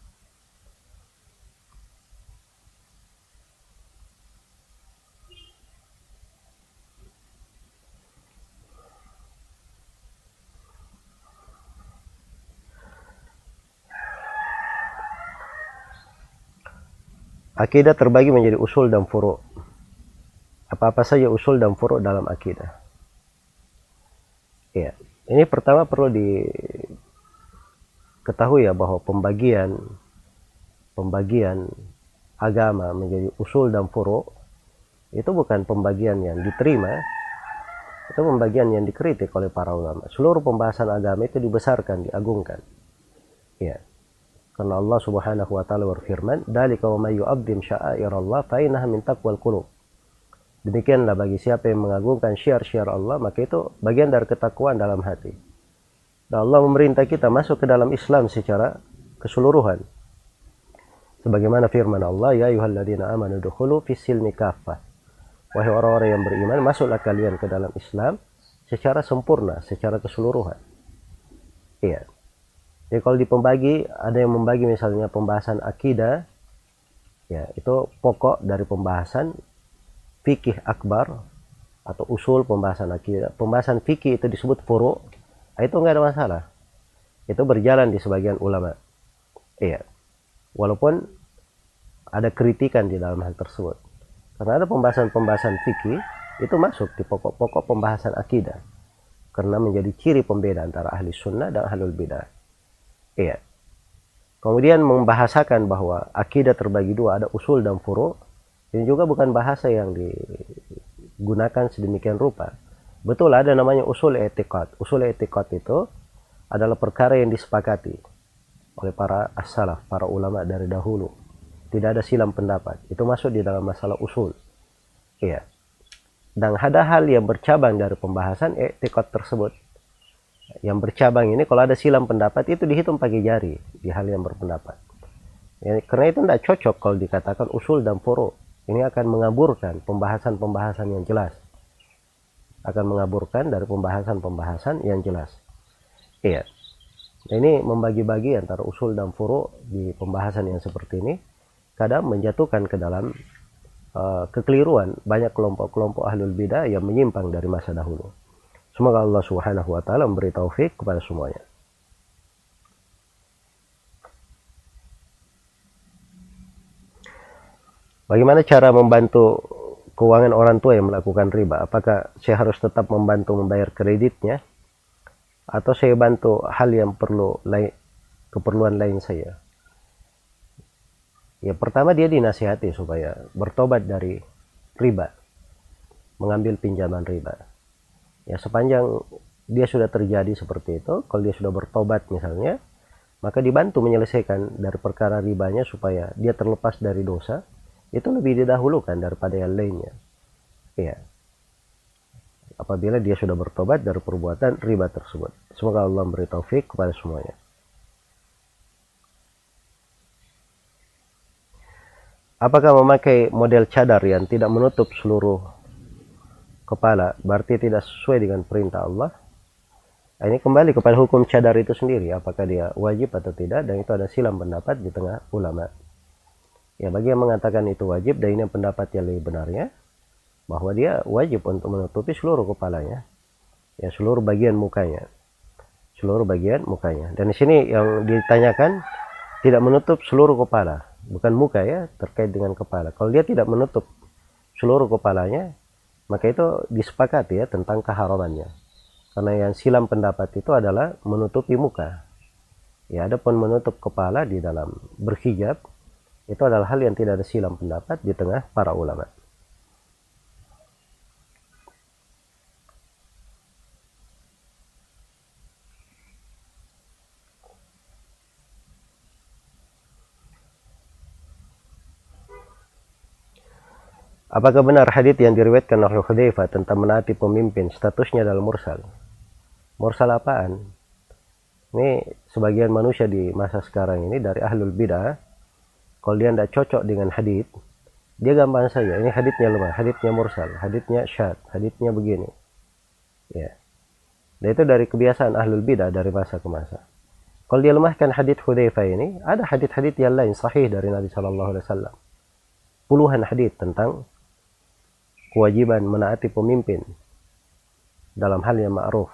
[SPEAKER 1] Akidah terbagi menjadi usul dan furu. Apa-apa saja usul dan furu dalam akidah. Ya, ini pertama perlu diketahui ya bahwa pembagian pembagian agama menjadi usul dan furu itu bukan pembagian yang diterima itu pembagian yang dikritik oleh para ulama seluruh pembahasan agama itu dibesarkan diagungkan ya karena Allah Subhanahu wa taala berfirman, "Dzalika wa may yu'azzim sya'airallah fa innaha min taqwal qulub." Demikianlah bagi siapa yang mengagungkan syiar-syiar Allah, maka itu bagian dari ketakwaan dalam hati. Dan Allah memerintah kita masuk ke dalam Islam secara keseluruhan. Sebagaimana firman Allah, Ya ayuhalladzina amanu dukhulu fisilmi kafah. Wahai orang-orang yang beriman, masuklah kalian ke dalam Islam secara sempurna, secara keseluruhan. Iya. Jadi kalau di pembagi, ada yang membagi misalnya pembahasan akidah, ya itu pokok dari pembahasan fikih akbar atau usul pembahasan akidah. Pembahasan fikih itu disebut furu, itu enggak ada masalah. Itu berjalan di sebagian ulama. Iya walaupun ada kritikan di dalam hal tersebut karena ada pembahasan-pembahasan fikih itu masuk di pokok-pokok pembahasan akidah karena menjadi ciri pembeda antara ahli sunnah dan ahlul bidah iya kemudian membahasakan bahwa akidah terbagi dua ada usul dan furu ini juga bukan bahasa yang digunakan sedemikian rupa betul ada namanya usul etikat usul etikat itu adalah perkara yang disepakati oleh para as-salaf, para ulama dari dahulu. Tidak ada silam pendapat. Itu masuk di dalam masalah usul. Iya. Dan ada hal yang bercabang dari pembahasan etikot tersebut. Yang bercabang ini kalau ada silam pendapat itu dihitung pakai jari di hal yang berpendapat. Ya, karena itu tidak cocok kalau dikatakan usul dan furu. Ini akan mengaburkan pembahasan-pembahasan yang jelas. Akan mengaburkan dari pembahasan-pembahasan yang jelas. Iya. Ini membagi-bagi antara usul dan furu di pembahasan yang seperti ini kadang menjatuhkan ke dalam uh, kekeliruan banyak kelompok-kelompok ahlul bidah yang menyimpang dari masa dahulu. Semoga Allah Subhanahu wa taala memberi taufik kepada semuanya. Bagaimana cara membantu keuangan orang tua yang melakukan riba? Apakah saya harus tetap membantu membayar kreditnya atau saya bantu hal yang perlu lain keperluan lain saya ya pertama dia dinasihati supaya bertobat dari riba mengambil pinjaman riba ya sepanjang dia sudah terjadi seperti itu kalau dia sudah bertobat misalnya maka dibantu menyelesaikan dari perkara ribanya supaya dia terlepas dari dosa itu lebih didahulukan daripada yang lainnya ya apabila dia sudah bertobat dari perbuatan riba tersebut. Semoga Allah memberi taufik kepada semuanya. Apakah memakai model cadar yang tidak menutup seluruh kepala berarti tidak sesuai dengan perintah Allah? Nah, ini kembali kepada hukum cadar itu sendiri, apakah dia wajib atau tidak, dan itu ada silam pendapat di tengah ulama. Ya, bagi yang mengatakan itu wajib, dan ini pendapat yang lebih benarnya, bahwa dia wajib untuk menutupi seluruh kepalanya. Ya seluruh bagian mukanya. Seluruh bagian mukanya. Dan di sini yang ditanyakan tidak menutup seluruh kepala. Bukan muka ya terkait dengan kepala. Kalau dia tidak menutup seluruh kepalanya maka itu disepakati ya tentang keharamannya. Karena yang silam pendapat itu adalah menutupi muka. Ya adapun menutup kepala di dalam berhijab itu adalah hal yang tidak ada silam pendapat di tengah para ulama Apakah benar hadits yang diriwayatkan oleh Hudzaifah tentang menaati pemimpin statusnya dalam mursal? Mursal apaan? Ini sebagian manusia di masa sekarang ini dari ahlul bidah, kalau dia tidak cocok dengan hadits, dia gampang saja. Ini haditsnya lemah, haditsnya mursal, haditsnya syad, haditsnya begini. Ya. Dan itu dari kebiasaan ahlul bidah dari masa ke masa. Kalau dia lemahkan hadits Hudzaifah ini, ada hadits-hadits yang lain sahih dari Nabi Shallallahu Alaihi Wasallam. Puluhan hadits tentang kewajiban menaati pemimpin dalam hal yang ma'ruf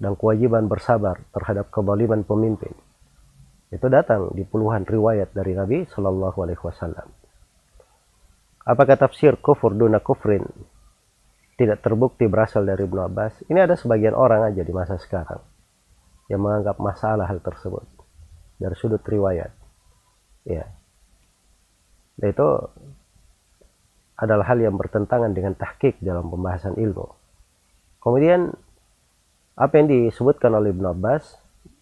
[SPEAKER 1] dan kewajiban bersabar terhadap kebaliman pemimpin itu datang di puluhan riwayat dari Nabi Shallallahu Alaihi Wasallam. Apakah tafsir kufur duna kufrin tidak terbukti berasal dari Ibnu Abbas? Ini ada sebagian orang aja di masa sekarang yang menganggap masalah hal tersebut dari sudut riwayat. Ya, itu adalah hal yang bertentangan dengan tahqiq dalam pembahasan ilmu. Kemudian apa yang disebutkan oleh Ibn Abbas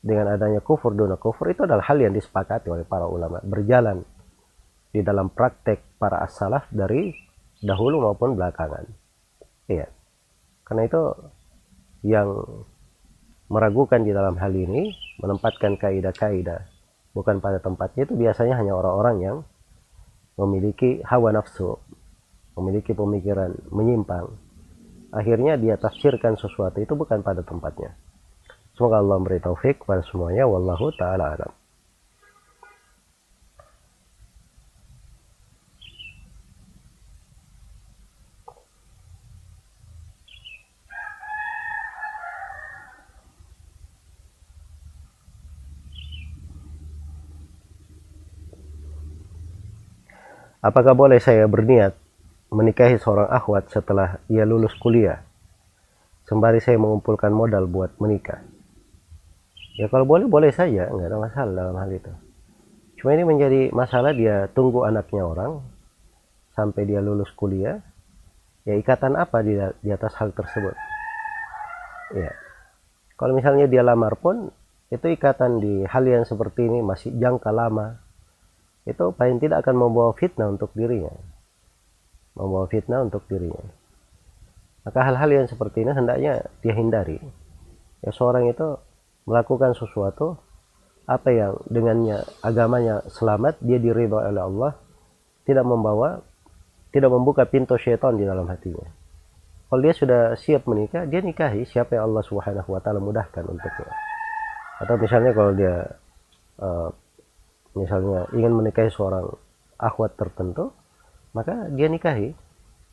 [SPEAKER 1] dengan adanya kufur dona kufur itu adalah hal yang disepakati oleh para ulama berjalan di dalam praktek para as-salaf dari dahulu maupun belakangan. Iya. Karena itu yang meragukan di dalam hal ini menempatkan kaidah-kaidah bukan pada tempatnya itu biasanya hanya orang-orang yang memiliki hawa nafsu memiliki pemikiran menyimpang akhirnya dia tafsirkan sesuatu itu bukan pada tempatnya. Semoga Allah memberi taufik kepada semuanya wallahu taala alam. Apakah boleh saya berniat menikahi seorang akhwat setelah ia lulus kuliah? Sembari saya mengumpulkan modal buat menikah. Ya kalau boleh, boleh saja. Nggak ada masalah dalam hal itu. Cuma ini menjadi masalah dia tunggu anaknya orang sampai dia lulus kuliah. Ya ikatan apa di, di atas hal tersebut? Ya. Kalau misalnya dia lamar pun, itu ikatan di hal yang seperti ini masih jangka lama itu paling tidak akan membawa fitnah untuk dirinya membawa fitnah untuk dirinya. Maka hal-hal yang seperti ini hendaknya dia hindari ya seorang itu melakukan sesuatu apa yang dengannya agamanya selamat dia diridho oleh Allah tidak membawa tidak membuka pintu syaitan di dalam hatinya. Kalau dia sudah siap menikah dia nikahi siapa yang Allah subhanahu wa taala mudahkan untuknya. Atau misalnya kalau dia uh, misalnya ingin menikahi seorang akhwat tertentu maka dia nikahi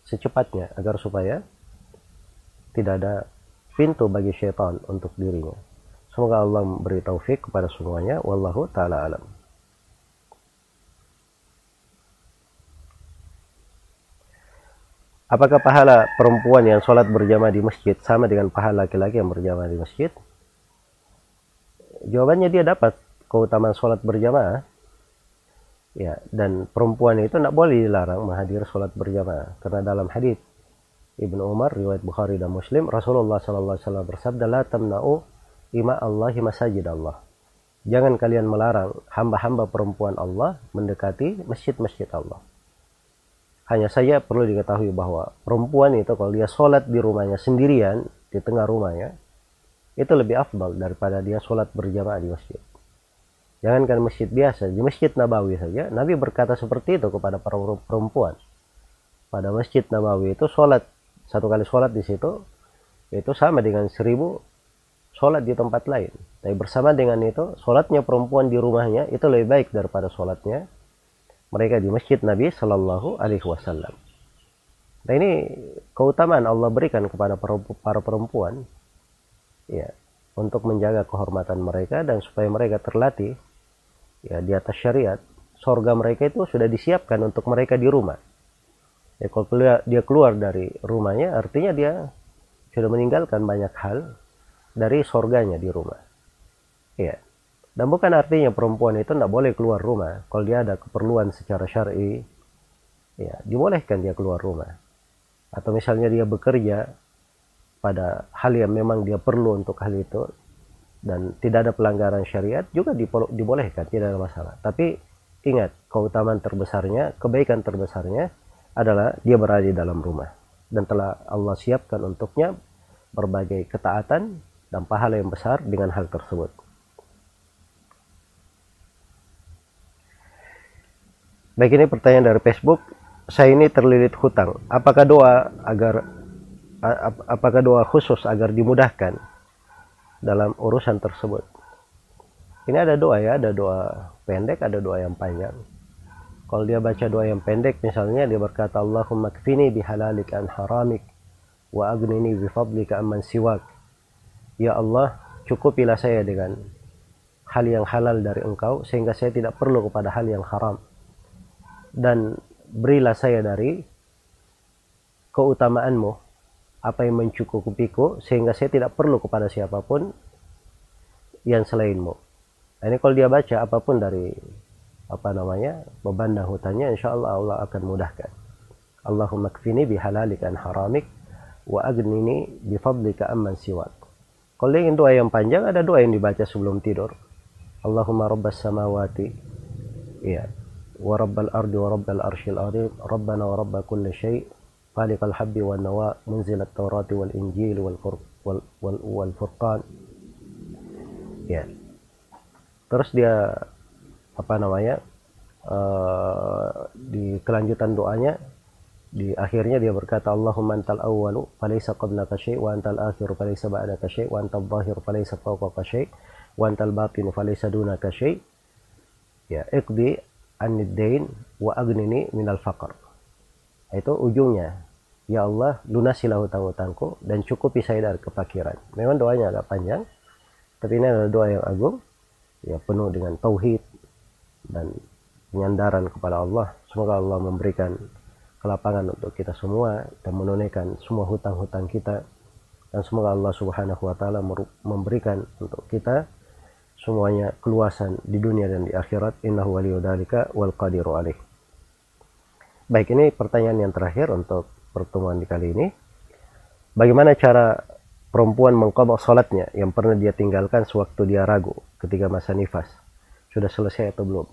[SPEAKER 1] secepatnya agar supaya tidak ada pintu bagi syaitan untuk dirinya. Semoga Allah beri taufik kepada semuanya. Wallahu taala alam. Apakah pahala perempuan yang sholat berjamaah di masjid sama dengan pahala laki-laki yang berjamaah di masjid? Jawabannya dia dapat. Keutamaan sholat berjamaah ya dan perempuan itu tidak boleh dilarang menghadiri sholat berjamaah. Karena dalam hadis Ibnu Umar riwayat Bukhari dan Muslim Rasulullah Sallallahu Alaihi Wasallam bersabda la tamna'u ima Allahi masajid Allah. Jangan kalian melarang hamba-hamba perempuan Allah mendekati masjid-masjid Allah. Hanya saja perlu diketahui bahwa perempuan itu kalau dia sholat di rumahnya sendirian di tengah rumahnya itu lebih afdal daripada dia sholat berjamaah di masjid Jangankan masjid biasa, di masjid Nabawi saja, Nabi berkata seperti itu kepada para perempuan. Pada masjid Nabawi itu sholat, satu kali sholat di situ, itu sama dengan seribu sholat di tempat lain. Tapi bersama dengan itu, sholatnya perempuan di rumahnya itu lebih baik daripada sholatnya mereka di masjid Nabi Shallallahu Alaihi Wasallam. Nah ini keutamaan Allah berikan kepada para perempuan, ya, untuk menjaga kehormatan mereka dan supaya mereka terlatih ya di atas syariat sorga mereka itu sudah disiapkan untuk mereka di rumah. Ya kalau dia keluar dari rumahnya artinya dia sudah meninggalkan banyak hal dari sorganya di rumah. Ya dan bukan artinya perempuan itu tidak boleh keluar rumah kalau dia ada keperluan secara syari. Ya dibolehkan dia keluar rumah. Atau misalnya dia bekerja pada hal yang memang dia perlu untuk hal itu dan tidak ada pelanggaran syariat juga dibolehkan tidak ada masalah. Tapi ingat keutamaan terbesarnya kebaikan terbesarnya adalah dia berada di dalam rumah. Dan telah Allah siapkan untuknya berbagai ketaatan dan pahala yang besar dengan hal tersebut. Baik ini pertanyaan dari Facebook. Saya ini terlilit hutang. Apakah doa agar apakah doa khusus agar dimudahkan dalam urusan tersebut. Ini ada doa ya, ada doa pendek, ada doa yang panjang. Kalau dia baca doa yang pendek misalnya dia berkata Allahumma kfini bihalalik an haramik wa agnini bifadlika amman siwak. Ya Allah, cukupilah saya dengan hal yang halal dari engkau sehingga saya tidak perlu kepada hal yang haram. Dan berilah saya dari keutamaanmu apa yang mencukupiku sehingga saya tidak perlu kepada siapa pun yang selainmu. Nah, ini kalau dia baca apa pun dari apa namanya beban dan hutangnya, insya Allah Allah akan mudahkan. Allahumma kfini bihalalik an haramik wa agnini bifadlika amman siwak. Kalau ingin doa yang panjang ada doa yang dibaca sebelum tidur. Allahumma rabbas samawati ya wa rabbal ardi wa rabbal arshil azim rabbana wa rabb kulli خالق الحب والنواء منزل التوراة والإنجيل والفرقان ya terus dia apa namanya uh, di kelanjutan doanya di akhirnya dia berkata Allahumma antal awwalu falaysa qablaka syai' wa antal akhiru falaysa ba'daka syai' wa antal dhahir falaysa fawqaka syai' wa antal batinu falaysa dunaka syai' ya iqdi anid dain wa agnini minal faqr itu ujungnya. Ya Allah lunasilah hutang-hutangku dan cukupi saya dari kepakiran memang doanya agak panjang tapi ini adalah doa yang agung ya penuh dengan tauhid dan penyandaran kepada Allah. Semoga Allah memberikan kelapangan untuk kita semua dan menunaikan semua hutang-hutang kita. Dan semoga Allah Subhanahu wa taala memberikan untuk kita semuanya keluasan di dunia dan di akhirat. Innahu waliyudzalika wal qadiru alaih baik ini pertanyaan yang terakhir untuk pertemuan di kali ini. Bagaimana cara perempuan mengqadha salatnya yang pernah dia tinggalkan sewaktu dia ragu ketika masa nifas? Sudah selesai atau belum?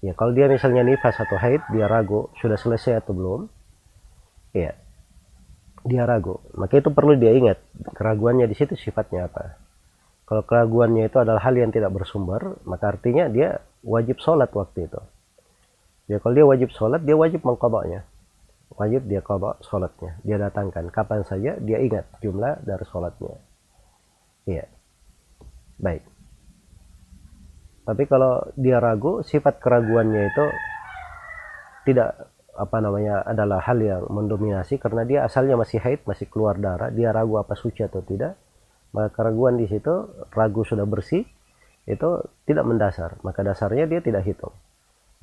[SPEAKER 1] Ya kalau dia misalnya nifas atau haid dia ragu sudah selesai atau belum? Ya dia ragu. Maka itu perlu dia ingat keraguannya di situ sifatnya apa. Kalau keraguannya itu adalah hal yang tidak bersumber maka artinya dia wajib sholat waktu itu ya kalau dia wajib sholat dia wajib mengkodoknya wajib dia kodok sholatnya. Dia datangkan. Kapan saja dia ingat jumlah dari sholatnya. Iya. Baik. Tapi kalau dia ragu, sifat keraguannya itu tidak apa namanya adalah hal yang mendominasi karena dia asalnya masih haid, masih keluar darah, dia ragu apa suci atau tidak. Maka keraguan di situ ragu sudah bersih itu tidak mendasar, maka dasarnya dia tidak hitung.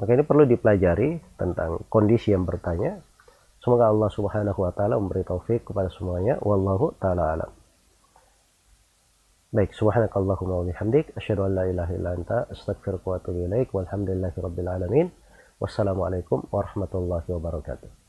[SPEAKER 1] Maka ini perlu dipelajari tentang kondisi yang bertanya. Semoga Allah Subhanahu wa taala memberi taufik kepada semuanya. Wallahu taala alam. Baik, subhanakallahumma wa bihamdik asyhadu an la ilaha illa anta astaghfiruka wa atubu ilaik walhamdulillahi rabbil alamin. Wassalamualaikum warahmatullahi wabarakatuh.